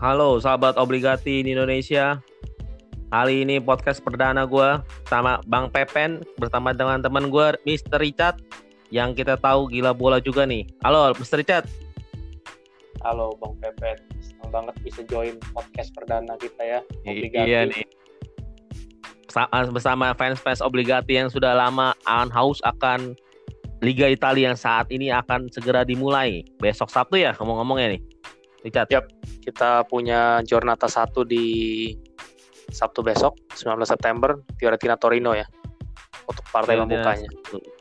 Halo sahabat obligati di Indonesia. Kali ini podcast perdana gue sama Bang Pepen bersama dengan teman gue Mr. Richard yang kita tahu gila bola juga nih. Halo Mr. Richard. Halo Bang Pepen, senang banget bisa join podcast perdana kita ya. Obligati. Iya nih. Bersama fans-fans obligati yang sudah lama haus akan Liga Italia yang saat ini akan segera dimulai. Besok Sabtu ya ngomong-ngomongnya nih. Richard. Yap, kita punya Giornata 1 di Sabtu besok 19 September Fiorentina Torino ya untuk partai ya, pembukanya.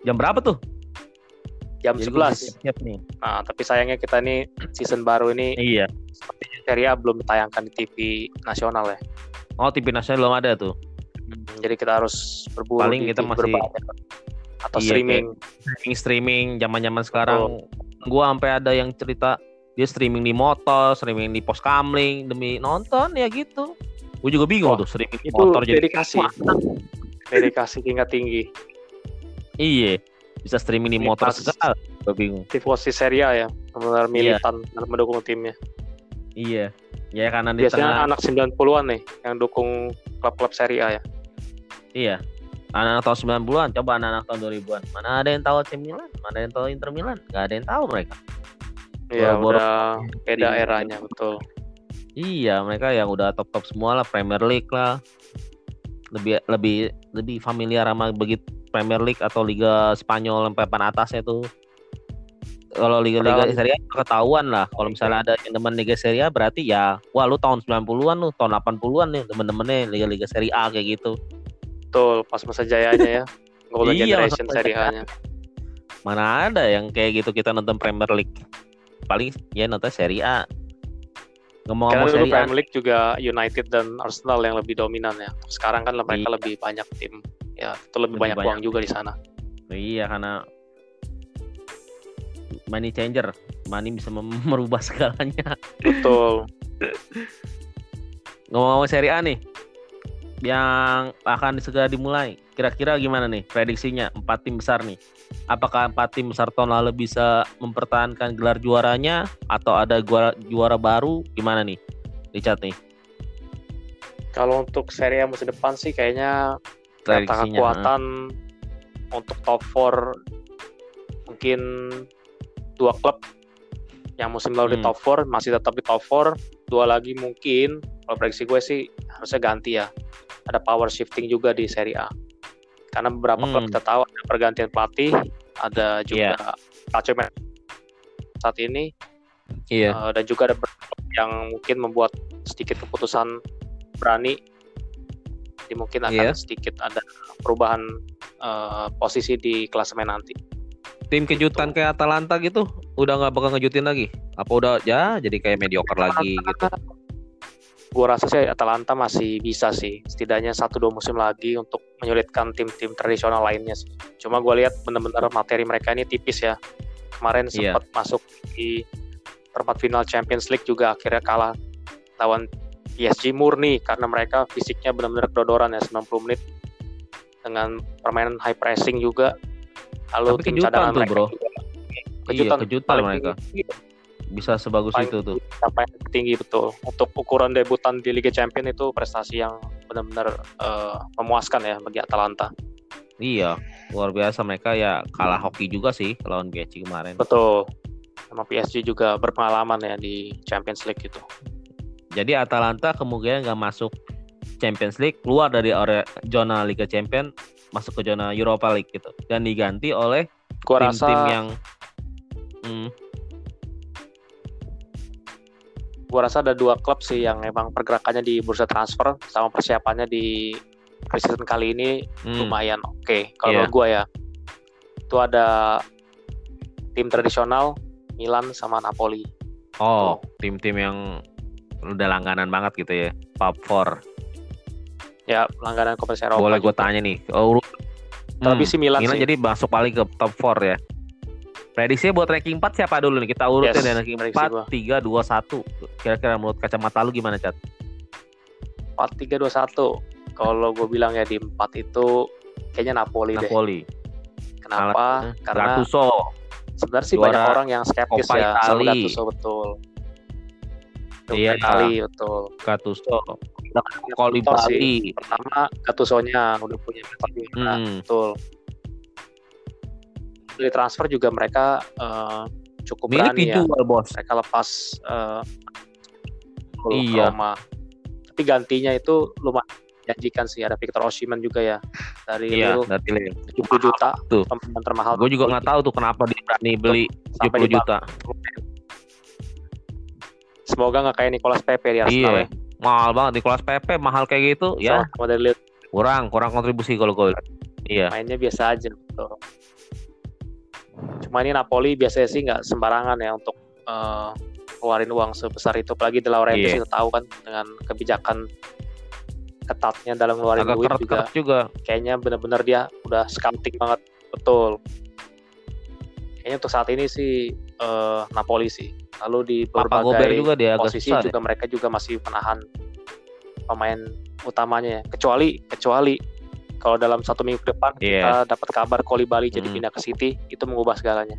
Jam berapa tuh? Jam Jadi 11. Siap nih. Nah, tapi sayangnya kita nih season baru ini Iya. Serie A belum ditayangkan di TV nasional ya. Oh, TV nasional belum ada tuh. Hmm, jadi kita harus berburu Paling kita masih atau iya, streaming. Streaming streaming zaman-zaman sekarang. Oh. Gua sampai ada yang cerita dia streaming di motor, streaming di pos kamling demi nonton ya gitu. Gue juga bingung oh, tuh streaming di motor jadi dedikasi. dedikasi tingkat tinggi. Iya, bisa streaming di motor segala. Gue bingung. Tifosi Serie A ya, benar iya. militan iya. mendukung timnya. Iya. Ya karena di Biasanya tengah... anak 90-an nih yang dukung klub-klub Serie A ya. Iya. Anak-anak tahun 90-an, coba anak-anak tahun 2000-an. Mana ada yang tahu AC Milan, mana ada yang tahu Inter Milan, Gak ada yang tahu mereka. Iya, udah beda eranya betul. Iya, mereka yang udah top-top semua lah Premier League lah. Lebih lebih lebih familiar sama begitu Premier League atau Liga Spanyol sampai papan atasnya tuh. Kalau Liga-Liga Serie A ketahuan lah. Kalau misalnya ada yang teman Liga Serie A berarti ya wah lu tahun 90-an lu, tahun 80-an nih temen-temennya Liga-Liga Serie A kayak gitu. Betul, pas masa jayanya ya. Golden iya, Generation Serie A-nya. Mana ada yang kayak gitu kita nonton Premier League paling ya nonton Serie A. Ngomong-ngomong Serie A. Premier League juga United dan Arsenal yang lebih dominan ya. Sekarang kan mereka iya. lebih banyak tim. Ya itu lebih, lebih banyak, banyak uang juga di sana. Iya karena money changer. Money bisa merubah segalanya. Betul. Ngomong-ngomong Serie A nih yang akan segera dimulai. Kira-kira gimana nih prediksinya empat tim besar nih? Apakah empat tim besar tahun lalu bisa mempertahankan gelar juaranya atau ada juara, juara baru? Gimana nih, Richard nih? Kalau untuk seri A musim depan sih kayaknya kata kekuatan uh. untuk top 4 mungkin dua klub yang musim lalu hmm. di top 4 masih tetap di top 4 dua lagi mungkin kalau prediksi gue sih harusnya ganti ya ada power shifting juga di Serie A. Karena beberapa hmm. klub kita tahu ada pergantian pelatih, ada juga yeah. Saat ini. Iya. Yeah. Uh, dan juga ada yang mungkin membuat sedikit keputusan berani. Jadi mungkin akan yeah. sedikit ada perubahan uh, posisi di klasemen nanti. Tim kejutan gitu. kayak Atalanta gitu udah nggak bakal ngejutin lagi? Apa udah ya jadi kayak mediocre lagi gitu? gue rasa sih Atalanta masih bisa sih setidaknya satu dua musim lagi untuk menyulitkan tim-tim tradisional lainnya sih. Cuma gue lihat benar-benar materi mereka ini tipis ya. Kemarin iya. sempat yeah. masuk di perempat final Champions League juga akhirnya kalah lawan PSG murni karena mereka fisiknya benar-benar kedodoran ya 90 menit dengan permainan high pressing juga. Lalu Tapi tim cadangan tuh, mereka bro. Juga. Kejutan, iya, kejutan mereka. Tinggi bisa sebagus Paling itu tuh. Sampai tinggi betul. Untuk ukuran debutan di Liga Champions itu prestasi yang benar-benar uh, memuaskan ya bagi Atalanta. Iya, luar biasa mereka ya kalah hoki juga sih lawan PSG kemarin. Betul. Sama PSG juga berpengalaman ya di Champions League itu. Jadi Atalanta kemungkinan nggak masuk Champions League, keluar dari area zona Liga Champions, masuk ke zona Europa League gitu, dan diganti oleh tim-tim yang hmm, gue rasa ada dua klub sih yang emang pergerakannya di bursa transfer sama persiapannya di preseason kali ini hmm. lumayan oke okay. kalau yeah. gue ya itu ada tim tradisional Milan sama Napoli oh tim-tim yang udah langganan banget gitu ya top 4 ya langganan kompetisi Eropa boleh gue tanya nih oh, tapi hmm, si Milan, Milan sih. jadi masuk paling ke top 4 ya Prediksi buat ranking 4 siapa dulu nih? Kita urutin yes, ya ranking 4, 3, 2, 1. Kira-kira menurut kacamata lu gimana, Cat? 4, 3, 2, 1. Kalau gue bilang ya di 4 itu kayaknya Napoli, Napoli. deh. Kenapa? Alat, Karena Gattuso. Sebenarnya sih banyak orang yang skeptis ya Itali. sama Gattuso betul. Iya. kali betul. Gattuso. Koli Bali. Pertama Gattuso-nya udah punya mental Hmm. betul. Dari transfer juga mereka eh, cukup Mirip berani ya. dijual bos. Mereka lepas eh, Iya. Roma. Tapi gantinya itu lumayan menjanjikan sih. Ada Victor Osimhen juga ya dari Iya, Lille dari Lille. 70 juta Tuh. pemain termahal. Gue juga nggak tahu tuh kenapa dia berani beli sampai 70 di juta. Semoga nggak kayak Nicolas Pepe di Arsenal Iya. Mahal banget di kelas PP mahal kayak gitu ya. ya. Sama dari Lille Kurang, kurang kontribusi kalau gue. Iya. mainnya biasa aja betul. Cuma ini Napoli biasanya sih nggak sembarangan ya untuk eh, keluarin uang sebesar itu. Apalagi De Laurentiis Iya. kita tahu kan dengan kebijakan ketatnya dalam ngeluarin Agak duit juga. juga. Kayaknya bener-bener dia udah scouting banget betul. Kayaknya untuk saat ini sih eh, Napoli sih. Lalu di berbagai juga dia posisi juga mereka juga masih menahan pemain utamanya ya. kecuali kecuali kalau dalam satu minggu ke depan Iya. kita dapat kabar Koli Bali jadi Hmm. pindah ke City itu mengubah segalanya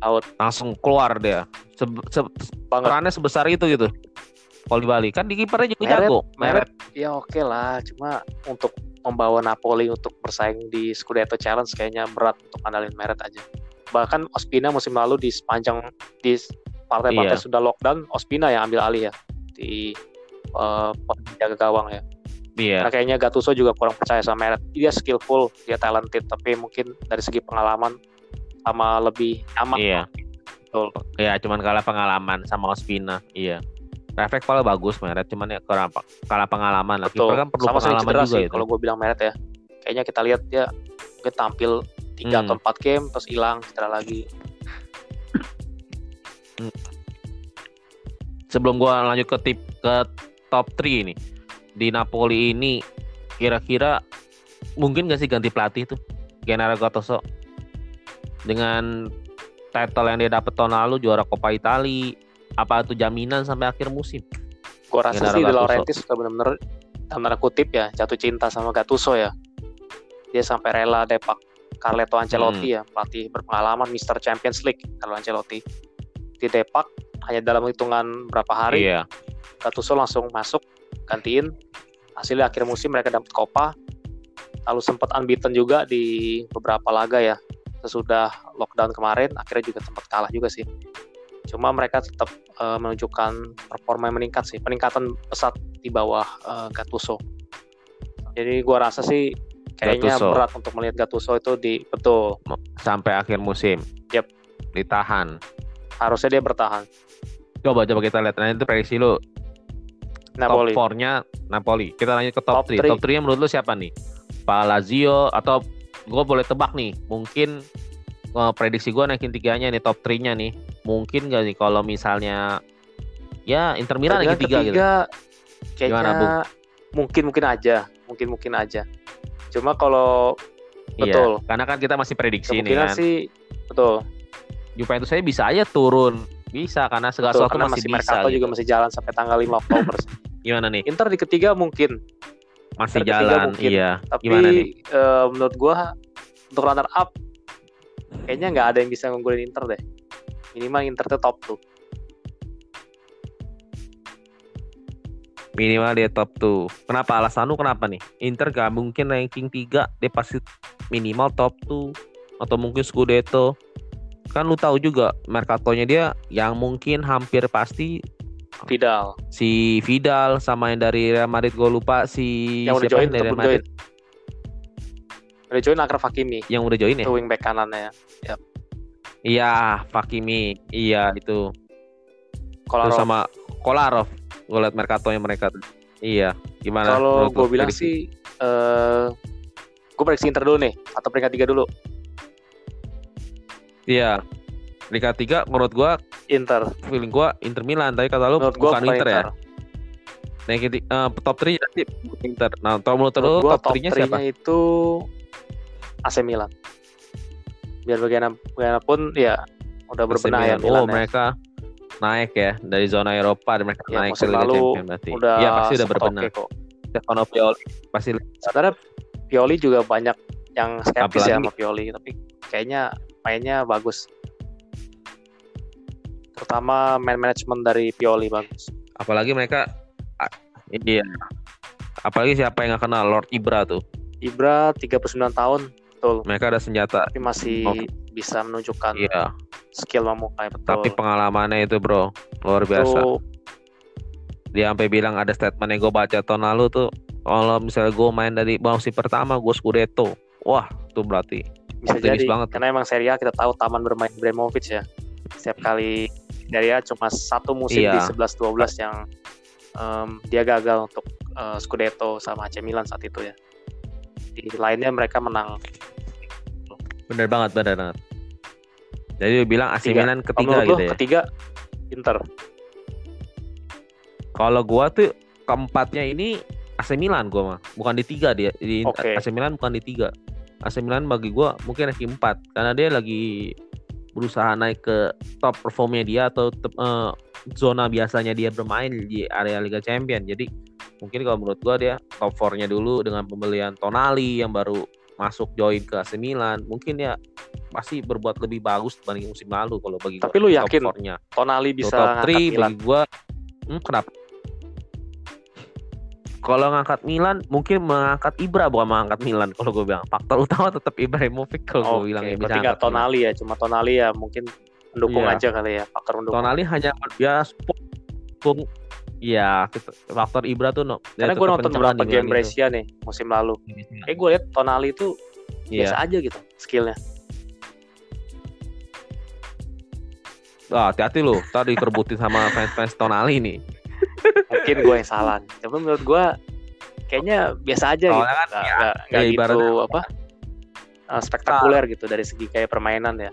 out Langsung keluar dia. Se se perannya sebesar itu gitu. Di Bali kan di kipernya juga Meret, jago. Meret ya oke lah cuma untuk membawa Napoli untuk bersaing di Scudetto Challenge kayaknya berat untuk andalin Meret aja bahkan Ospina musim lalu di sepanjang di partai-partai Iya. sudah lockdown Ospina yang ambil alih ya di eh, posisi jaga gawang ya Iya. Karena kayaknya Gattuso juga kurang percaya sama Meret. Dia skillful, dia talented, tapi mungkin dari segi pengalaman sama lebih aman. Iya. Betul. Iya, cuman kalah pengalaman sama Ospina. Iya. Refleks paling bagus Meret, cuman ya kurang kalah pengalaman lah. Betul. Kiper kan perlu sama pengalaman juga sih itu. kalau gue bilang Meret ya. Kayaknya kita lihat dia mungkin tampil 3 Hmm. atau 4 game terus hilang cedera lagi. Sebelum gua lanjut ke tip ke top 3 ini. Di Napoli ini kira-kira mungkin gak sih ganti pelatih tuh? Gennaro Gattuso dengan title yang dia dapat tahun lalu juara Coppa Italia apa itu jaminan sampai akhir musim? Gue rasa Gennaro sih De Gattuso. Laurentiis sudah benar-benar tanda kutip ya jatuh cinta sama Gattuso ya. Dia sampai rela depak Carleto Ancelotti Hmm. ya, pelatih berpengalaman Mr. Champions League Carlo Ancelotti. Di depak hanya dalam hitungan berapa hari Iya. Gattuso langsung masuk gantiin hasilnya akhir musim mereka dapat Copa lalu sempat unbeaten juga di beberapa laga ya sesudah lockdown kemarin akhirnya juga sempat kalah juga sih cuma mereka tetap eh, menunjukkan performa yang meningkat sih peningkatan pesat di bawah eh, Gattuso jadi gua rasa sih kayaknya Gattuso. berat untuk melihat Gattuso itu di betul Sampai akhir musim. Yap. Ditahan. harusnya dia bertahan Coba coba kita lihat nanti prediksi lu Napoli top 4-nya Napoli. Kita lanjut ke top Top 3. three. Top 3-nya menurut lu siapa nih? Pak Lazio atau gue boleh tebak nih, mungkin eh, prediksi gue naikin tiganya nih top 3-nya nih. Mungkin gak nih kalau misalnya ya Inter Milan naikin tiga gitu. kayaknya Gimana, Bung? mungkin mungkin aja mungkin mungkin aja cuma kalau betul. Iya, karena kan kita masih prediksi nih kan. sih betul Juventus saya bisa aja turun. Bisa karena segala sesuatu masih, masih bisa. Mercato gitu. juga masih jalan sampai tanggal 5 Oktober. Gimana nih? Inter di ketiga mungkin Masih Inter jalan. mungkin. Iya. tapi Gimana nih? eh, menurut gua untuk runner up kayaknya nggak ada yang bisa ngunggulin Inter deh minimal Inter tuh top tuh Minimal dia top 2. Kenapa alasan lu kenapa nih? Inter gak mungkin ranking 3, dia pasti minimal top 2 atau mungkin Scudetto. Kan lu tahu juga Mercatonya dia yang mungkin hampir pasti Vidal si Vidal sama yang dari Real Madrid gue lupa si yang udah join dari Real belum join Madrid udah join Akraf Hakimi yang udah join ya? itu wingback kanannya Iya, Fakimi. Iya itu. Kolarov Terus sama Kolarov. Gue liat Mercatonya mereka. tuh. Iya, gimana? kalau gue bilang sih eh gue prediksi Inter dulu nih atau peringkat tiga dulu Iya. Peringkat 3 menurut gua Inter feeling gua Inter Milan tapi kata lu menurut bukan Inter, ya. Nah, eh, top 3 nanti Inter. Nah, kalau menurut lu Menurut gua top 3-nya siapa? itu AC Milan. Biar bagaimanapun, bagaimanapun ya udah berbenah ya Milan. Oh, ya. mereka naik ya dari zona Eropa dan mereka Ya, naik ke Liga Champions berarti. Udah Iya, pasti udah berbenah. kok. Stefano Pioli pasti Sebenarnya Pioli juga banyak yang skeptis ya Apalagi- sama Pioli, tapi kayaknya mainnya bagus. Pertama man management dari Pioli bagus. Apalagi mereka iya. Apalagi siapa yang gak kenal Lord Ibra tuh. Ibra 39 tahun, betul. Mereka ada senjata. Tapi masih oh. bisa menunjukkan iya. skill Mamukai betul. Tapi pengalamannya itu bro luar biasa. Itu... Dia sampai bilang ada statement yang gue baca tahun lalu tuh kalau misalnya gue main dari musim pertama gue Scudetto. Wah, itu berarti bisa jadi banget. Karena emang Serie A kita tahu taman bermain Ibrahimovic ya. Setiap kali Serie A cuma satu musim iya. di 11 12 yang um, dia gagal untuk uh, Scudetto sama AC Milan saat itu ya. Di lainnya mereka menang. Bener banget, bener banget. Jadi bilang AC ketiga. Milan ketiga gitu ya. Ketiga Inter. Kalau gua tuh keempatnya ini AC Milan gue mah bukan di tiga dia di okay. AC Milan bukan di tiga AC Milan bagi gue mungkin ranking empat karena dia lagi berusaha naik ke top performnya dia atau uh, zona biasanya dia bermain di area Liga Champion jadi mungkin kalau menurut gue dia top 4-nya dulu dengan pembelian Tonali yang baru masuk join ke AC Milan mungkin ya pasti berbuat lebih bagus dibanding musim lalu kalau bagi tapi gua, lu yakin Tonali bisa top 3 bagi gue hmm, kenapa kalau ngangkat Milan mungkin mengangkat Ibra bukan mengangkat Milan. Kalau gue bilang faktor utama tetap Ibrahimovic kalau okay, gue bilang ya berarti nggak Tonali ya cuma Tonali ya mungkin mendukung iya. aja kali ya faktor mendukung Tonali hanya ya pung ya faktor Ibra tuh no karena gue nonton beberapa game Brescia nih musim lalu. Eh gue liat Tonali itu yeah. biasa aja gitu skillnya. Wah, hati-hati loh. Tadi kerbutin sama fans-fans Tonali nih mungkin gue yang salah tapi menurut gue kayaknya biasa aja gitu kan, nggak, ya, nggak, ya, gitu apa uh, spektakuler gitu dari segi kayak permainan ya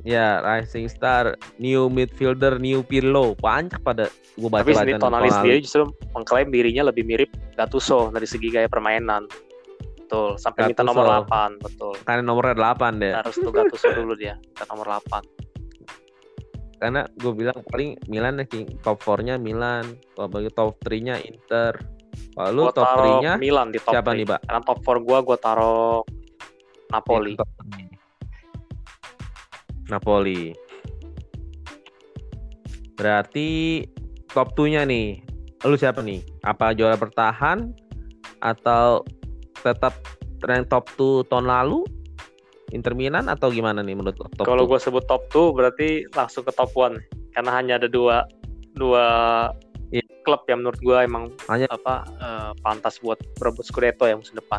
Ya, Rising Star, new midfielder, new Pirlo, banyak pada gue baca Tapi sendiri Tonali sendiri justru mengklaim dirinya lebih mirip Gattuso dari segi gaya permainan. Betul, sampai Gattuso. minta nomor 8, betul. Karena nomornya 8 deh. Harus tuh Gattuso dulu dia, minta nomor 8 karena gue bilang paling Milan nih top 4-nya Milan kalau bagi top 3-nya Inter. Lalu top 3-nya Milan di top siapa 3. nih Pak? karena top 4 gue gue taruh Napoli. Ya, Napoli. Berarti top 2-nya nih lu siapa nih? Apa juara bertahan atau tetap rank top 2 tahun lalu Inter Milan atau gimana nih menurut top Kalau gue sebut top 2 berarti langsung ke top 1 karena hanya ada dua dua yeah. klub yang menurut gue emang hanya apa uh, pantas buat berebut Scudetto ya musim depan.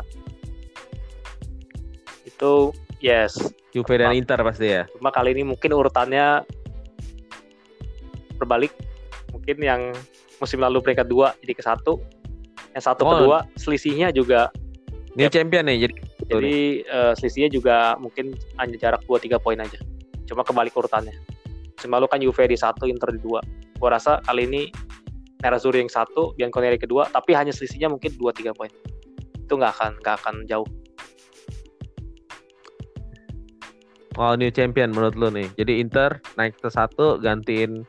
Itu yes. Juve dan Inter pasti ya. Cuma kali ini mungkin urutannya berbalik. Mungkin yang musim lalu peringkat dua jadi ke satu, yang satu oh. kedua selisihnya juga New ya, champion nih jadi jadi uh, selisihnya juga mungkin hanya jarak 2-3 poin aja. Cuma kembali ke urutannya. Semalu kan Juve di satu, Inter di dua. Gua rasa kali ini Nerazzurri yang satu, Bianconeri kedua, tapi hanya selisihnya mungkin 2-3 poin. Itu nggak akan nggak akan jauh. Oh, new champion menurut lu nih. Jadi Inter naik ke satu, gantiin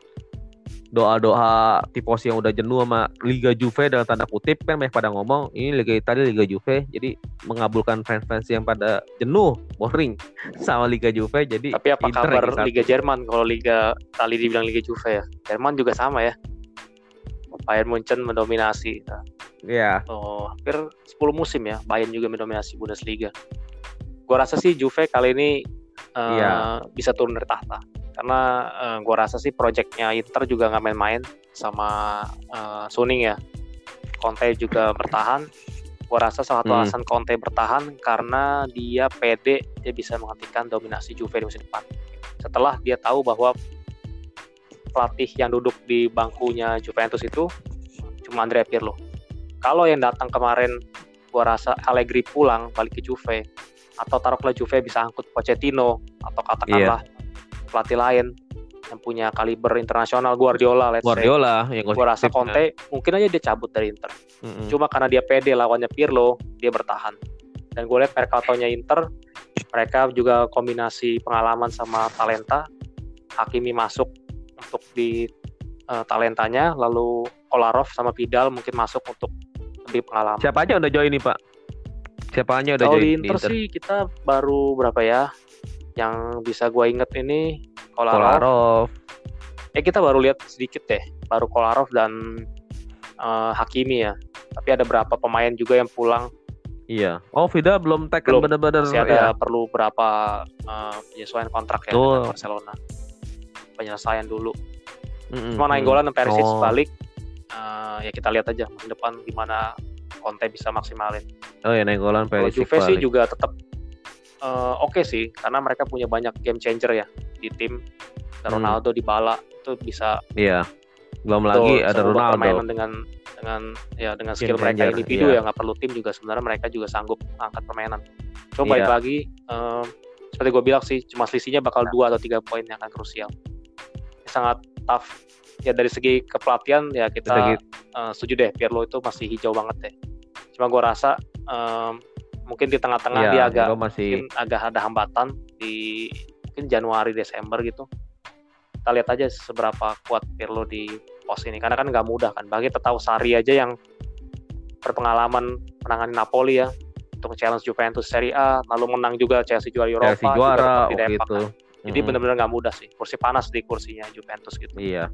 doa-doa tipos yang udah jenuh sama Liga Juve dalam tanda kutip kan banyak pada ngomong ini Liga Italia Liga Juve jadi mengabulkan fans-fans yang pada jenuh boring sama Liga Juve jadi tapi apa Inter kabar Liga Jerman kalau Liga tali dibilang Liga Juve ya Jerman juga sama ya Bayern Munchen mendominasi Iya. Oh, hampir 10 musim ya Bayern juga mendominasi Bundesliga. Gua rasa sih Juve kali ini uh, yeah. bisa turun dari tahta karena uh, eh, gue rasa sih projectnya Inter juga nggak main-main sama uh, Suning ya. Conte juga bertahan. Gue rasa salah satu hmm. alasan Conte bertahan karena dia pede dia bisa menghentikan dominasi Juve di musim depan. Setelah dia tahu bahwa pelatih yang duduk di bangkunya Juventus itu cuma Andrea Pirlo. Kalau yang datang kemarin gue rasa Allegri pulang balik ke Juve atau taruhlah Juve bisa angkut Pochettino atau katakanlah yeah pelatih lain yang punya kaliber internasional Guardiola let's Guardiola say. yang gue rasa Conte ya. mungkin aja dia cabut dari Inter. Mm-hmm. cuma karena dia pede lawannya Pirlo dia bertahan. Dan gue lihat Mercato-nya Inter mereka juga kombinasi pengalaman sama talenta. Hakimi masuk untuk di uh, talentanya lalu Kolarov sama Vidal mungkin masuk untuk lebih pengalaman. Siapa aja udah join nih pak? Siapa aja udah join di Inter, Inter? sih kita baru berapa ya yang bisa gue inget ini Kolarov, Kolarov ya kita baru lihat sedikit deh, baru Kolarov dan uh, Hakimi ya. Tapi ada berapa pemain juga yang pulang. Iya. Oh, Vida belum taken benar-benar. Masih ada ya. perlu berapa uh, penyesuaian kontrak ya dengan Barcelona. Penyelesaian dulu. Mm-hmm. Cuma Nainggolan dan Perisic oh. balik. Uh, ya kita lihat aja musim depan gimana Conte bisa maksimalin. Oh ya Nainggolan Perisic Juve sih juga tetap uh, oke okay sih karena mereka punya banyak game changer ya di tim. Hmm. Ronaldo di bala itu bisa. Iya. Belum lagi ada Ronaldo dengan dengan ya dengan skill game mereka individu iya. ya nggak perlu tim juga sebenarnya mereka juga sanggup angkat permainan. Coba iya. lagi um, seperti gue bilang sih cuma selisihnya bakal dua atau tiga poin yang akan krusial. Sangat tough ya dari segi kepelatihan ya kita uh, setuju deh Pirlo itu masih hijau banget deh. Cuma gue rasa um, mungkin di tengah-tengah ya, dia agak masih... mungkin agak ada hambatan di mungkin Januari Desember gitu kita lihat aja seberapa kuat Pirlo di pos ini karena kan nggak mudah kan bagi kita tahu Sari aja yang berpengalaman menangani Napoli ya untuk challenge Juventus Serie A lalu menang juga Chelsea juara Eropa Chelsea juara juga gitu. Kan. jadi hmm. benar-benar nggak mudah sih kursi panas di kursinya Juventus gitu iya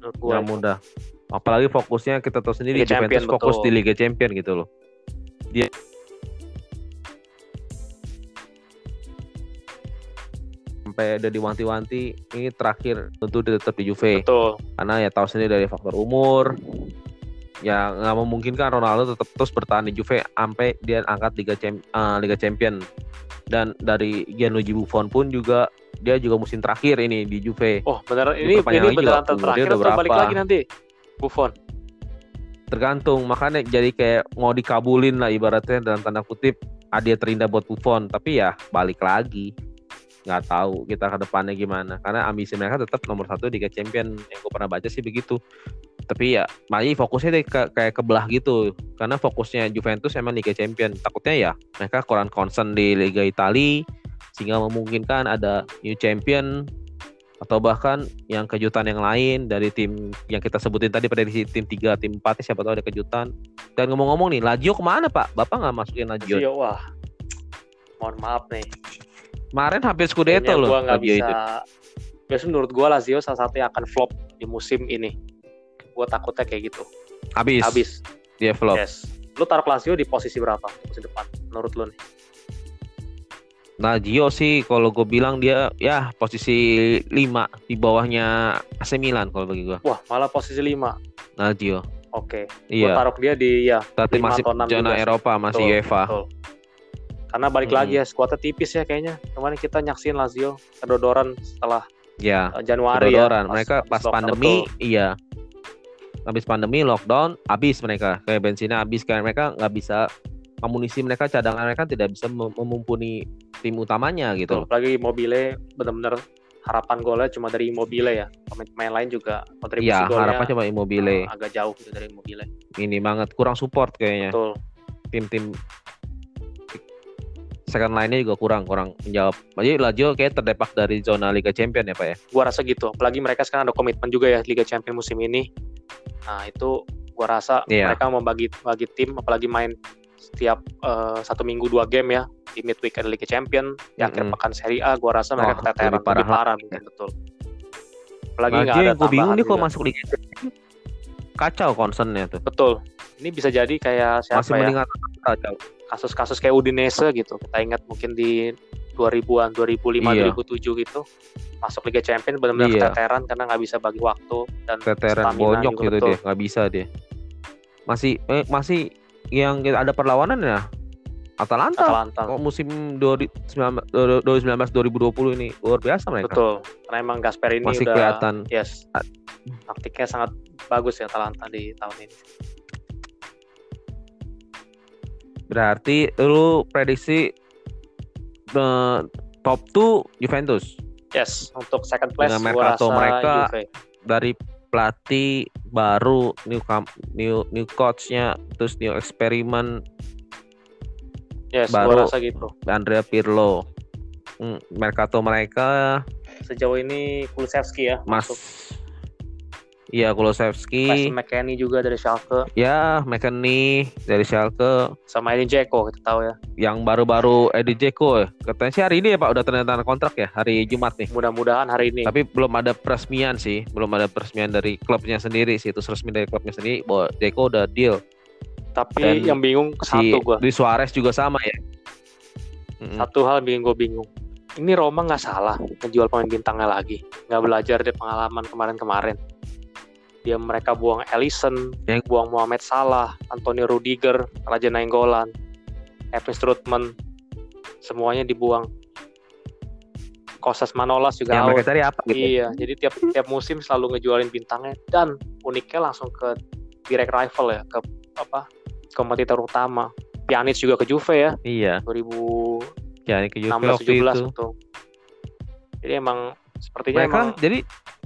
nggak mudah apalagi fokusnya kita tahu sendiri Liga Juventus Champion, fokus betul. di Liga Champion gitu loh dia sampai udah diwanti-wanti ini terakhir tentu tetap di Juve. Betul. Karena ya tahu sendiri dari faktor umur. Ya nggak memungkinkan Ronaldo tetap terus bertahan di Juve sampai dia angkat Liga Champ uh, Liga Champion. Dan dari Gianluigi Buffon pun juga dia juga musim terakhir ini di Juve. Oh, benar ini ini beneran terakhir atau berapa? balik lagi nanti Buffon? Tergantung, makanya jadi kayak mau dikabulin lah ibaratnya dalam tanda kutip ah, dia terindah buat Buffon, tapi ya balik lagi nggak tahu kita ke depannya gimana. Karena ambisi mereka tetap nomor satu di Champion. Yang gue pernah baca sih begitu. Tapi ya masih fokusnya deh ke, kayak kebelah gitu. Karena fokusnya Juventus emang Liga Champion. Takutnya ya mereka kurang concern di Liga Italia. Sehingga memungkinkan ada new champion. Atau bahkan yang kejutan yang lain dari tim yang kita sebutin tadi pada tim 3, tim 4 siapa tahu ada kejutan. Dan ngomong-ngomong nih Lazio ke mana pak? Bapak nggak masukin Lazio? Lazio wah. Mohon maaf nih Kemarin hampir Scudetto loh. Gua nggak bisa. Itu. Biasanya menurut gue Lazio salah satu yang akan flop di musim ini. Gue takutnya kayak gitu. Habis. Habis. Dia flop. Yes. Lu taruh Lazio di posisi berapa musim depan? Menurut lu nih? Lazio sih kalau gue bilang dia ya posisi 5 di bawahnya AC Milan kalau bagi gue. Wah, malah posisi 5. Lazio. Oke. Okay. Iya. Gua taruh dia di ya. Tapi masih zona Eropa, masih betul, UEFA. Betul. Karena balik hmm. lagi ya skuadnya tipis ya kayaknya. Kemarin kita nyaksin Lazio kedodoran setelah ya, uh, Januari ya, kedodoran. ya. mereka pas, pas pandemi betul. iya. Habis pandemi lockdown habis mereka kayak bensinnya habis kayak mereka nggak bisa amunisi mereka cadangan mereka tidak bisa memumpuni tim utamanya gitu. Betul, apalagi mobile benar-benar harapan golnya cuma dari Immobile ya. Pemain lain juga kontribusi ya, golnya harapan cuma Immobile. Uh, agak jauh gitu dari Immobile. Ini banget kurang support kayaknya. Betul. Tim-tim second line-nya juga kurang kurang menjawab. Jadi Lazio kayak terdepak dari zona Liga Champion ya Pak ya? Gua rasa gitu. Apalagi mereka sekarang ada komitmen juga ya Liga Champion musim ini. Nah itu gua rasa yeah. mereka membagi bagi tim apalagi main setiap uh, satu minggu dua game ya di midweek ada Liga Champion, di akhir mm -hmm. pekan Serie A gua rasa mereka oh, keteteran lebih parah, lebih parah mungkin betul. Apalagi nggak ada yang gue bingung nih kok masuk Liga kacau concernnya tuh. Betul. Ini bisa jadi kayak siapa Masih ya? kasus-kasus kayak Udinese gitu kita ingat mungkin di 2000-an 2005 iya. 2007 gitu masuk Liga Champions benar-benar iya. keteteran karena nggak bisa bagi waktu dan keteteran bonyok gitu betul. dia nggak bisa dia masih eh, masih yang ada perlawanan ya Atalanta, Atalanta. Oh, musim 2019 2020 ini luar biasa mereka. Betul. Karena emang Gasperini masih udah, kelihatan. Yes. Taktiknya sangat bagus ya Atalanta di tahun ini. Berarti lu prediksi uh, top 2 Juventus. Yes, untuk second place Dengan mereka mereka Juve. dari pelatih baru new new new coachnya terus new eksperimen yes, baru rasa gitu. Andrea Pirlo hmm, Mercato mereka sejauh ini Kulusevski ya Mas masuk. Iya, Kulusevski. Tyson McKennie juga dari Schalke. Ya, McKennie dari Schalke. Sama Edin Dzeko kita tahu ya. Yang baru-baru Edin Dzeko ya. Katanya sih hari ini ya Pak udah tanda kontrak ya hari Jumat nih. Mudah-mudahan hari ini. Tapi belum ada peresmian sih, belum ada peresmian dari klubnya sendiri sih. Itu resmi dari klubnya sendiri bahwa Dzeko udah deal. Tapi Dan yang bingung ke satu gua. Di Suarez juga sama ya. Satu hal bikin gue bingung. Ini Roma nggak salah ngejual pemain bintangnya lagi. Nggak belajar dari pengalaman kemarin-kemarin dia mereka buang Ellison, yang buang Mohamed Salah, Antonio Rudiger, Raja Nainggolan, Evan Strutman, semuanya dibuang. Kostas Manolas juga yang mereka cari apa gitu? Iya, jadi tiap tiap musim selalu ngejualin bintangnya dan uniknya langsung ke direct rival ya, ke apa? kompetitor utama. Pjanic juga ke Juve ya. Iya. 2000 Pjanic ke Juve 16 17 itu. Jadi emang sepertinya mereka emang jadi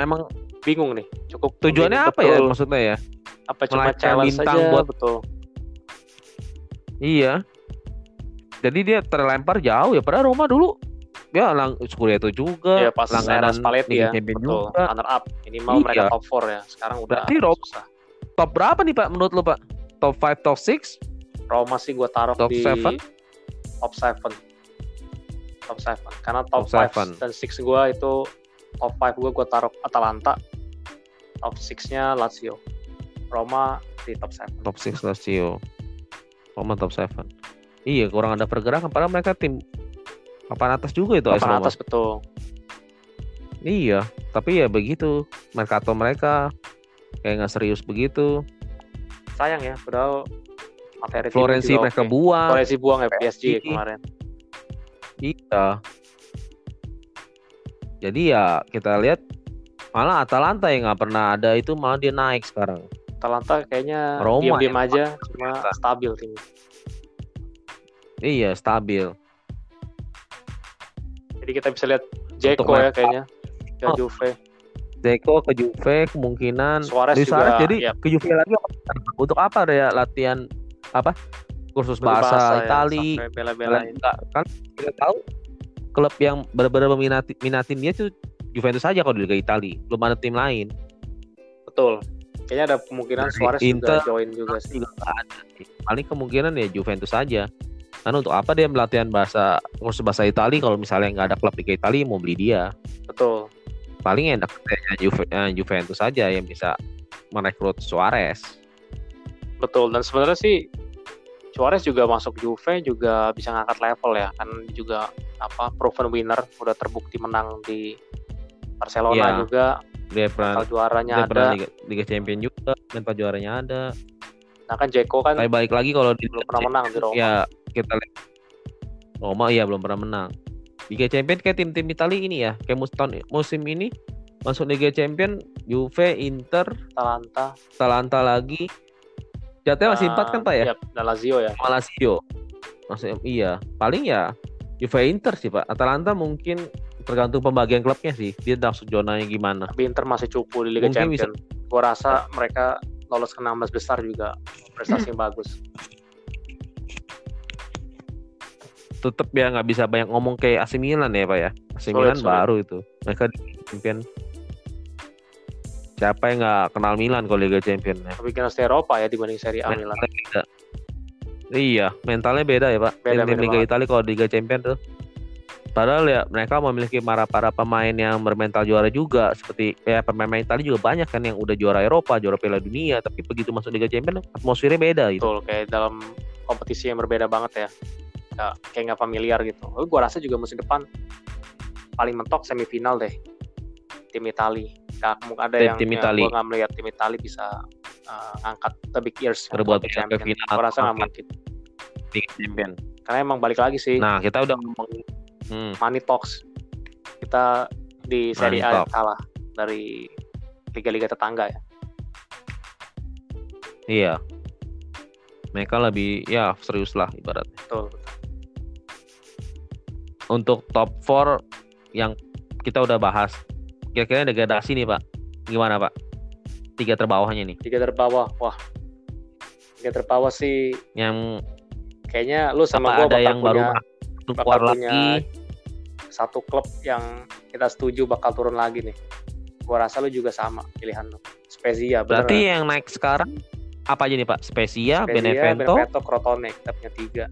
emang bingung nih cukup tujuannya apa ya, betul. ya maksudnya ya? apa cuma challenge bintang aja, buat betul. Iya. Jadi dia terlempar jauh ya padahal Roma dulu. Ya lang itu juga ya, pas langganan Spalletti ya betul. juga. runner up minimal iya. mereka top 4 ya sekarang udah Berarti Roma, susah. top berapa nih Pak menurut lo Pak? Top 5 top 6 Roma sih gue taruh top di 7 top 7 top 7 karena top, top 5 dan 6 gue itu top 5 gue gue taruh Atalanta top 6-nya Lazio. Roma di top 7. Top 6 Lazio. Roma top 7. Iya, kurang ada pergerakan padahal mereka tim papan atas juga itu papan atas betul. Iya, tapi ya begitu. Mercato mereka kayak nggak serius begitu. Sayang ya, padahal materi Florensi mereka okay. buang. Florensi buang ya PSG, PSG kemarin. Iya. Jadi ya kita lihat Malah Atalanta yang nggak pernah ada itu malah dia naik sekarang. Atalanta kayaknya diam-diam aja, cuma stabil timnya. Iya stabil. Jadi kita bisa lihat Jeko ya kayaknya ke oh. Juve. Jeko ke Juve kemungkinan. Suarez juga. Suarez jadi ya. ke Juve lagi untuk apa ya latihan apa kursus bahasa, bahasa ya, Itali. Ya, bela-belain. Kan kita tahu klub yang benar-benar meminati minatin dia tuh Juventus saja kalau di Liga Italia belum ada tim lain. Betul. Kayaknya ada kemungkinan Suarez Inter, juga join juga sih. juga ada paling kemungkinan ya Juventus saja karena untuk apa dia melatihan bahasa kursus bahasa Italia kalau misalnya nggak ada klub Liga Italia mau beli dia. Betul. Paling enak ya Juve, Juventus saja yang bisa merekrut Suarez. Betul. Dan sebenarnya sih Suarez juga masuk Juve juga bisa ngangkat level ya. Kan juga apa proven winner udah terbukti menang di Barcelona ya, juga. Dia pernah juaranya dia ada. Pernah Liga, Liga Champion juga mental juaranya ada. Nah kan Jeko kan tapi balik lagi kalau di belum pernah menang di Roma. Ya kita lihat. Roma iya belum pernah menang. Liga Champion kayak tim-tim Italia ini ya kayak musim musim ini. Masuk Liga Champion Juve Inter Atalanta. Atalanta lagi. Jatuhnya masih empat kan pak ya? Iya, dan Lazio ya. Lazio. Masih iya. Paling ya Juve Inter sih pak. Atalanta mungkin tergantung pembagian klubnya sih. Dia masuk zonanya gimana. Tapi Inter masih cukup di Liga Mungkin Champions. bisa... gua rasa mereka lolos ke 16 besar juga. Prestasi yang bagus. Tetep ya nggak bisa banyak ngomong kayak AC Milan ya pak ya. AC Milan sulit. baru itu. Mereka champion siapa yang nggak kenal Milan kalau Liga Champion ya? tapi kena Eropa ya dibanding Serie A Milan. Beda. Iya mentalnya beda ya pak beda, tim, -tim Liga Italia kalau Liga Champion tuh Padahal ya mereka memiliki para para pemain yang bermental juara juga seperti ya pemain Italia juga banyak kan yang udah juara Eropa, juara Piala Dunia, tapi begitu masuk Liga Champions atmosfernya beda gitu. Betul, kayak dalam kompetisi yang berbeda banget ya. Kayak, kayak nggak familiar gitu. Tapi gue rasa juga musim depan paling mentok semifinal deh tim Italia. Gak mungkin ada tim, yang tim ya, gue nggak melihat tim Italia bisa uh, ngangkat the big years berbuat champion. Gue rasa nggak mungkin. Big champion. Karena emang balik lagi sih. Nah kita udah ngomong hmm. Money Talks kita di Serie A kalah dari liga-liga tetangga ya iya mereka lebih ya serius lah ibaratnya betul, untuk top 4 yang kita udah bahas kira-kira degradasi nih pak gimana pak tiga terbawahnya nih tiga terbawah wah tiga terbawah sih yang kayaknya lu sama gue ada yang punya, baru keluar lagi satu klub yang kita setuju bakal turun lagi nih. Gua rasa lu juga sama pilihan lu. Spezia. Berarti beneran. yang naik sekarang apa aja nih Pak? Spezia, Spezia Benevento, Benevento, Crotone, kita punya tiga.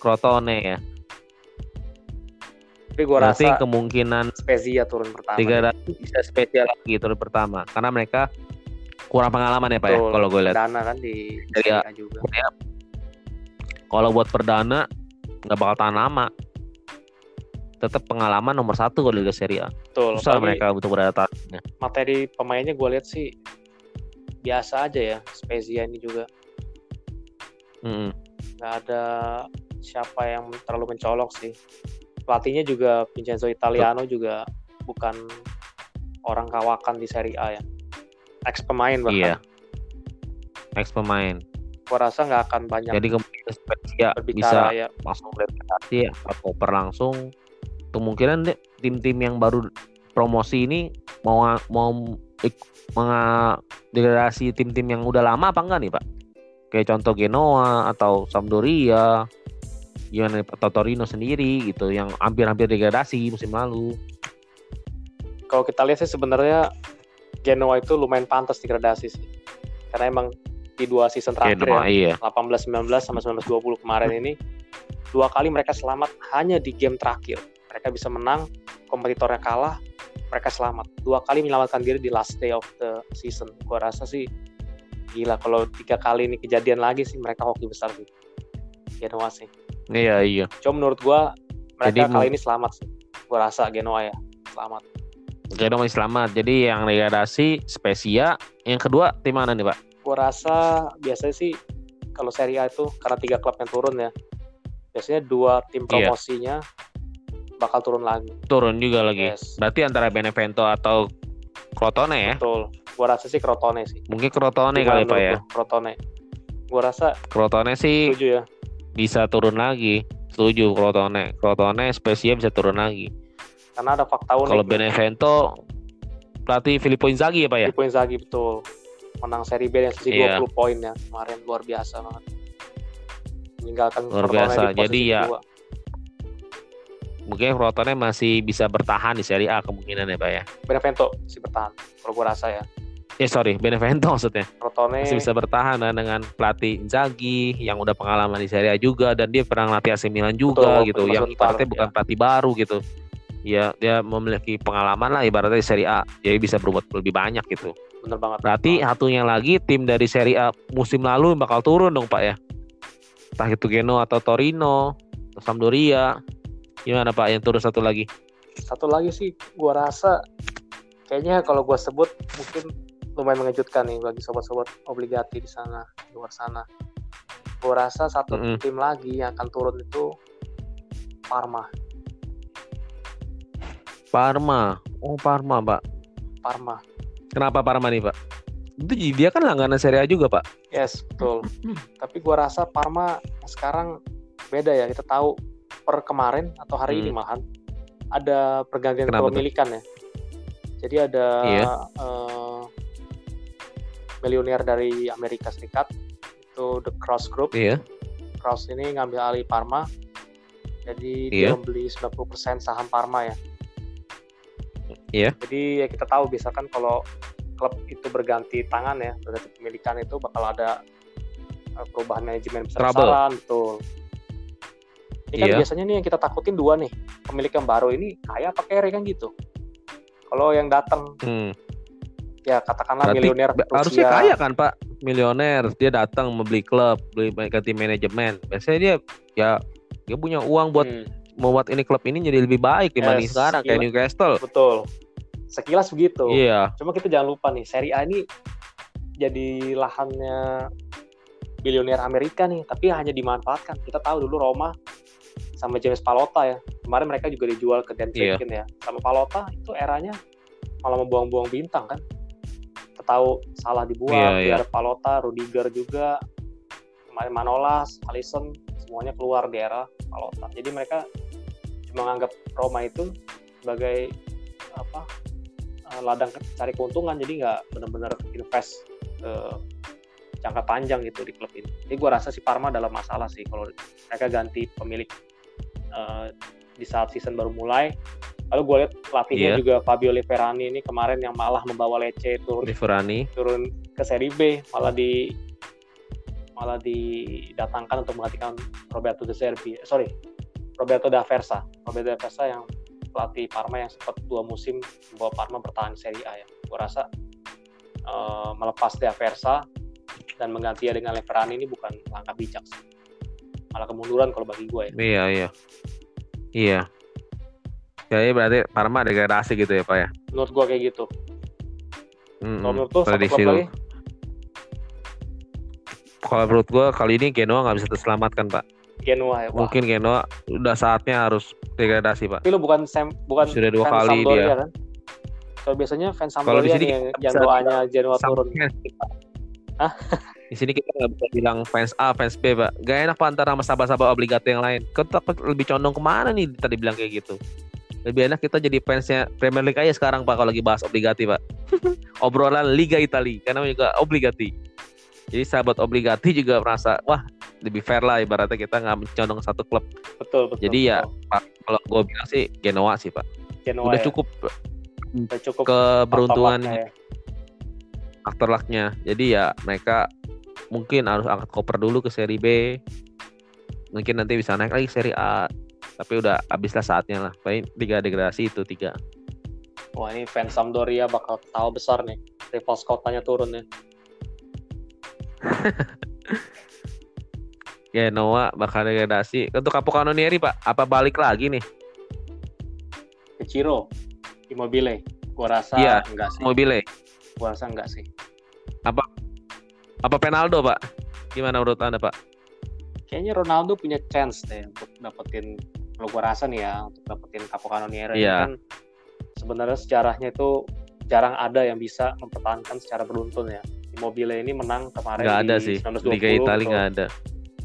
Crotone ya. Tapi gue rasa kemungkinan Spezia turun pertama. Tiga bisa spesial lagi turun pertama karena mereka kurang pengalaman ya Pak ya kalau gue lihat. Perdana kan di Serie A juga. Ya. Kalau buat perdana nggak bakal tahan lama. Tetap pengalaman nomor satu kalau Liga Serie A. Betul. Susah mereka untuk beradaptasi. Materi pemainnya gue lihat sih biasa aja ya Spezia ini juga. Hmm. Gak ada siapa yang terlalu mencolok sih pelatihnya juga Vincenzo Italiano juga bukan orang kawakan di Serie A ya. Ex pemain bahkan. Iya. Ex pemain. Gua rasa nggak akan banyak jadi kemudian Spezia bisa ya. langsung berprestasi ya koper langsung. Kemungkinan deh tim-tim yang baru promosi ini mau mau mengdegradasi tim-tim yang udah lama apa enggak nih pak? Kayak contoh Genoa atau Sampdoria gimana atau Torino sendiri gitu yang hampir-hampir degradasi musim lalu. Kalau kita lihat sih sebenarnya Genoa itu lumayan pantas degradasi sih. Karena emang di dua season terakhir Genoa, ya, iya. 18-19 sama 19-20 kemarin ini dua kali mereka selamat hanya di game terakhir. Mereka bisa menang, kompetitornya kalah, mereka selamat. Dua kali menyelamatkan diri di last day of the season. Gua rasa sih gila kalau tiga kali ini kejadian lagi sih mereka hoki besar sih. Genoa sih. Iya iya. Cuma menurut gua mereka Jadi, kali ini selamat sih. Gua rasa Genoa ya selamat. Genoa selamat. Jadi yang degradasi Spezia. Yang kedua tim mana nih pak? Gua rasa biasanya sih kalau Serie A itu karena tiga klub yang turun ya. Biasanya dua tim iya. promosinya iya. bakal turun lagi. Turun juga lagi. Yes. Berarti antara Benevento atau Crotone ya? Betul. Gua rasa sih Crotone sih. Mungkin Crotone kali pak ya. Crotone. Gua rasa. Crotone sih. Setuju ya bisa turun lagi. Setuju Crotone. Crotone Spezia bisa turun lagi. Karena ada fakta unik. Kalau Benevento pelatih Filippo Inzaghi ya Pak ya? Filippo Inzaghi betul. Menang seri B yang sisi yeah. 20 poin ya. Kemarin luar biasa banget. Meninggalkan luar biasa. Di Jadi ya mungkin Crotone masih bisa bertahan di Serie A kemungkinan ya Pak ya. Benevento masih bertahan. Kalau gue rasa ya ya sorry Benevento maksudnya. Rotone. Masih bisa bertahan nah, dengan pelatih Inzaghi yang udah pengalaman di Serie A juga dan dia pernah latih AC Milan juga Betul, gitu. yang ibaratnya ya. bukan pelatih baru gitu. Ya dia memiliki pengalaman lah ibaratnya di Serie A. Jadi bisa berbuat lebih banyak gitu. Bener banget. Berarti satunya lagi tim dari Serie A musim lalu bakal turun dong Pak ya? Entah itu Genoa atau Torino atau Sampdoria. Gimana Pak yang turun satu lagi? Satu lagi sih gua rasa kayaknya kalau gua sebut mungkin lumayan mengejutkan nih bagi sobat-sobat obligasi di sana di luar sana. Gue rasa satu mm -hmm. tim lagi yang akan turun itu Parma. Parma, oh Parma pak. Parma. Kenapa Parma nih pak? Itu dia kan langganan Serie A juga pak. Yes betul. Tapi gue rasa Parma sekarang beda ya. Kita tahu per kemarin atau hari hmm. ini malahan ada pergantian kepemilikan ya. Jadi ada iya. uh, miliuner dari Amerika Serikat itu The Cross Group. Iya. Cross ini ngambil alih Parma. Jadi iya. dia membeli 90% saham Parma ya. Iya. Jadi ya kita tahu biasa kan kalau klub itu berganti tangan ya, berganti pemilikan itu bakal ada eh, perubahan manajemen besar-besaran, betul. Ini kan iya. biasanya nih yang kita takutin dua nih, pemilik yang baru ini kaya apa kere kan gitu. Kalau yang datang hmm ya katakanlah Berarti miliuner harusnya kaya kan pak? Milioner dia datang membeli klub beli ganti manajemen. Biasanya dia ya dia punya uang buat hmm. membuat ini klub ini jadi lebih baik dibanding yes, sekarang kayak Newcastle. Betul. Sekilas begitu. Iya. Cuma kita jangan lupa nih seri A ini jadi lahannya milioner Amerika nih tapi hanya dimanfaatkan. Kita tahu dulu Roma sama James Palota ya. Kemarin mereka juga dijual ke Dan yeah. ya. Sama Palota itu eranya malah membuang-buang bintang kan tahu salah dibuang yeah, yeah. Palota, Rudiger juga, Manolas, Alisson semuanya keluar di era Palota. Jadi mereka cuma menganggap Roma itu sebagai apa eh, ladang cari keuntungan jadi nggak benar-benar invest ke jangka panjang gitu di klub ini. Jadi gue rasa si Parma dalam masalah sih kalau mereka ganti pemilik uh, di saat season baru mulai Lalu gue lihat pelatihnya yeah. juga Fabio Liverani ini kemarin yang malah membawa Lecce turun Liverani turun ke seri B malah di malah didatangkan untuk menggantikan Roberto De Zerbi. Eh, sorry, Roberto da Versa. Roberto da Versa yang pelatih Parma yang sempat dua musim membawa Parma bertahan Serie A ya. Gue rasa uh, melepas da Versa dan menggantinya dengan Leverani ini bukan langkah bijak sih. Malah kemunduran kalau bagi gue ya. Iya, iya. Iya. Kayaknya berarti Parma degradasi gitu ya Pak ya? Menurut gue kayak gitu. Mm -hmm. menurut tuh satu klub lagi? Kalau menurut gue kali ini Genoa nggak bisa terselamatkan Pak. Genoa ya Pak. Mungkin Genoa udah saatnya harus degradasi Pak. Tapi lu bukan Sam, bukan sudah dua kali Sampdoria, dia. Kan? Kalau biasanya fans Sampdoria nih yang, yang doanya Genoa turun. Hah? Di sini kita nggak bisa bilang fans A, fans B, Pak. Gak enak Pak antara sama sahabat-sahabat obligasi yang lain. Kita lebih condong ke mana nih tadi bilang kayak gitu? Lebih enak kita jadi fansnya Premier League aja sekarang Pak kalau lagi bahas obligasi Pak. Obrolan Liga Italia karena juga obligasi. Jadi sahabat obligasi juga merasa wah lebih fair lah ibaratnya kita nggak mencondong satu klub. Betul betul. Jadi ya Pak kalau gue bilang sih Genoa sih Pak. Genoa udah ya? cukup udah cukup keberuntungan ya. faktor lucknya. Jadi ya mereka mungkin harus angkat koper dulu ke seri B. Mungkin nanti bisa naik lagi seri A tapi udah habislah saatnya lah. Paling tiga degradasi itu tiga. Wah ini fans Sampdoria bakal tahu besar nih. Rival Scottanya turun nih ya Noah bakal degradasi. Untuk Capocannonieri pak apa balik lagi nih? Ke Ciro. Immobile. Gua rasa iya, enggak sih. Immobile. Gua rasa enggak sih. Apa apa Penaldo pak? Gimana menurut anda pak? Kayaknya Ronaldo punya chance deh untuk dapetin kalau gue rasa nih ya untuk dapetin Capocannoniere yeah. kan sebenarnya sejarahnya itu jarang ada yang bisa mempertahankan secara beruntun ya. Immobile ini menang kemarin gak di ada sih. 1920. Liga Italia nggak ada.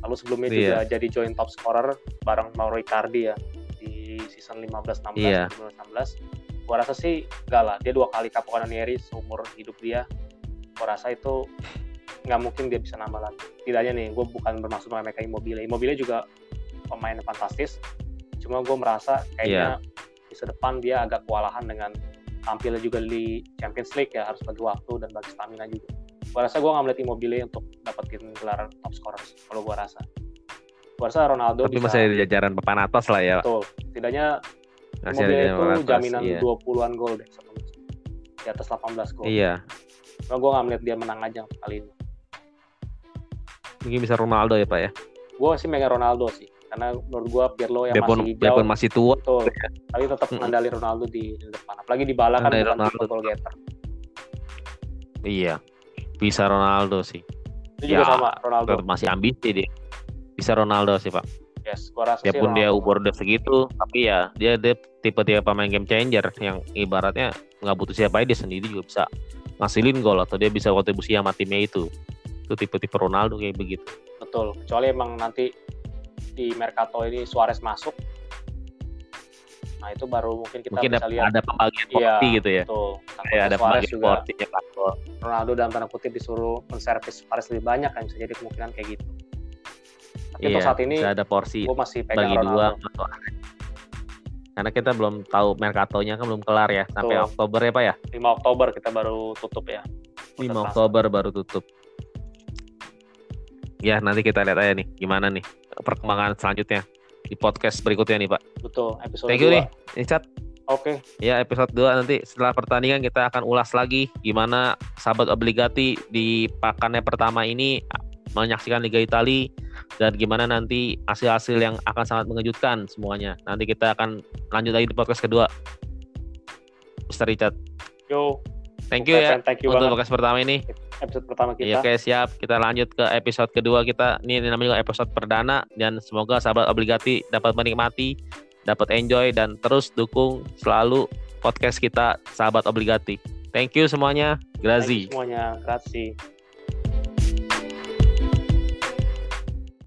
Lalu sebelumnya yeah. juga jadi joint top scorer bareng Mauro Icardi ya di season 15-16 yeah. 15-16. Gua rasa sih enggak lah. Dia dua kali Capocannoniere seumur hidup dia. Gua rasa itu nggak mungkin dia bisa nambah lagi. Tidaknya nih, gue bukan bermaksud mereka Immobile. Immobile juga pemain fantastis cuma gue merasa kayaknya yeah. di depan dia agak kewalahan dengan tampil juga di Champions League ya harus bagi waktu dan bagi stamina juga. Gue rasa gue nggak melihat Immobile untuk dapetin gelar top scorer kalau gue rasa. Gue rasa Ronaldo tapi bisa, masih di jajaran papan atas lah ya. Betul. Setidaknya masih Immobile itu atas, jaminan iya. 20-an gol deh satu di atas 18 gol. Iya. Cuma gue nggak melihat dia menang aja kali ini. Mungkin bisa Ronaldo ya pak ya? Gue sih megang Ronaldo sih karena menurut gua Pirlo yang biarpun, masih jauh. masih tua. Betul. Ya. tapi tetap mm -hmm. Ronaldo di, depan. Apalagi di bala kan bukan Ronaldo. goal getter iya. Bisa Ronaldo sih. Itu juga ya, sama Ronaldo. masih ambisi dia. Bisa Ronaldo sih pak. Yes gua rasa Biarpun dia umur udah segitu tapi ya dia dia tipe-tipe pemain game changer yang ibaratnya nggak butuh siapa dia sendiri juga bisa ngasilin gol atau dia bisa kontribusi sama timnya itu. Itu tipe-tipe Ronaldo kayak begitu. Betul. Kecuali emang nanti di Mercato ini Suarez masuk. Nah itu baru mungkin kita mungkin bisa lihat. ada pembagian iya, gitu ya? betul. ya, ada Suarez juga. ya, Ronaldo dalam tanda kutip disuruh menservis Suarez lebih banyak kan? Bisa jadi kemungkinan kayak gitu. Tapi iya, untuk saat ini ada porsi gue masih pegang bagi Ronaldo. dua. Karena kita belum tahu Mercatonya kan belum kelar ya sampai Tuh. Oktober ya Pak ya? 5 Oktober kita baru tutup ya. 5 Oktober baru tutup ya nanti kita lihat aja nih gimana nih perkembangan selanjutnya di podcast berikutnya nih Pak. Betul, episode Thank you 2. nih, Icat. Oke. Okay. Ya, episode 2 nanti setelah pertandingan kita akan ulas lagi gimana sahabat obligati di pakannya pertama ini menyaksikan Liga Italia dan gimana nanti hasil-hasil yang akan sangat mengejutkan semuanya. Nanti kita akan lanjut lagi di podcast kedua. Mr. Richard. Yo. Thank you ya thank you untuk podcast pertama ini episode pertama kita. Iya, oke siap. Kita lanjut ke episode kedua kita. Ini namanya episode perdana dan semoga sahabat obligati dapat menikmati, dapat enjoy dan terus dukung selalu podcast kita sahabat obligati. Thank you semuanya. Grazie. semuanya. Grazie.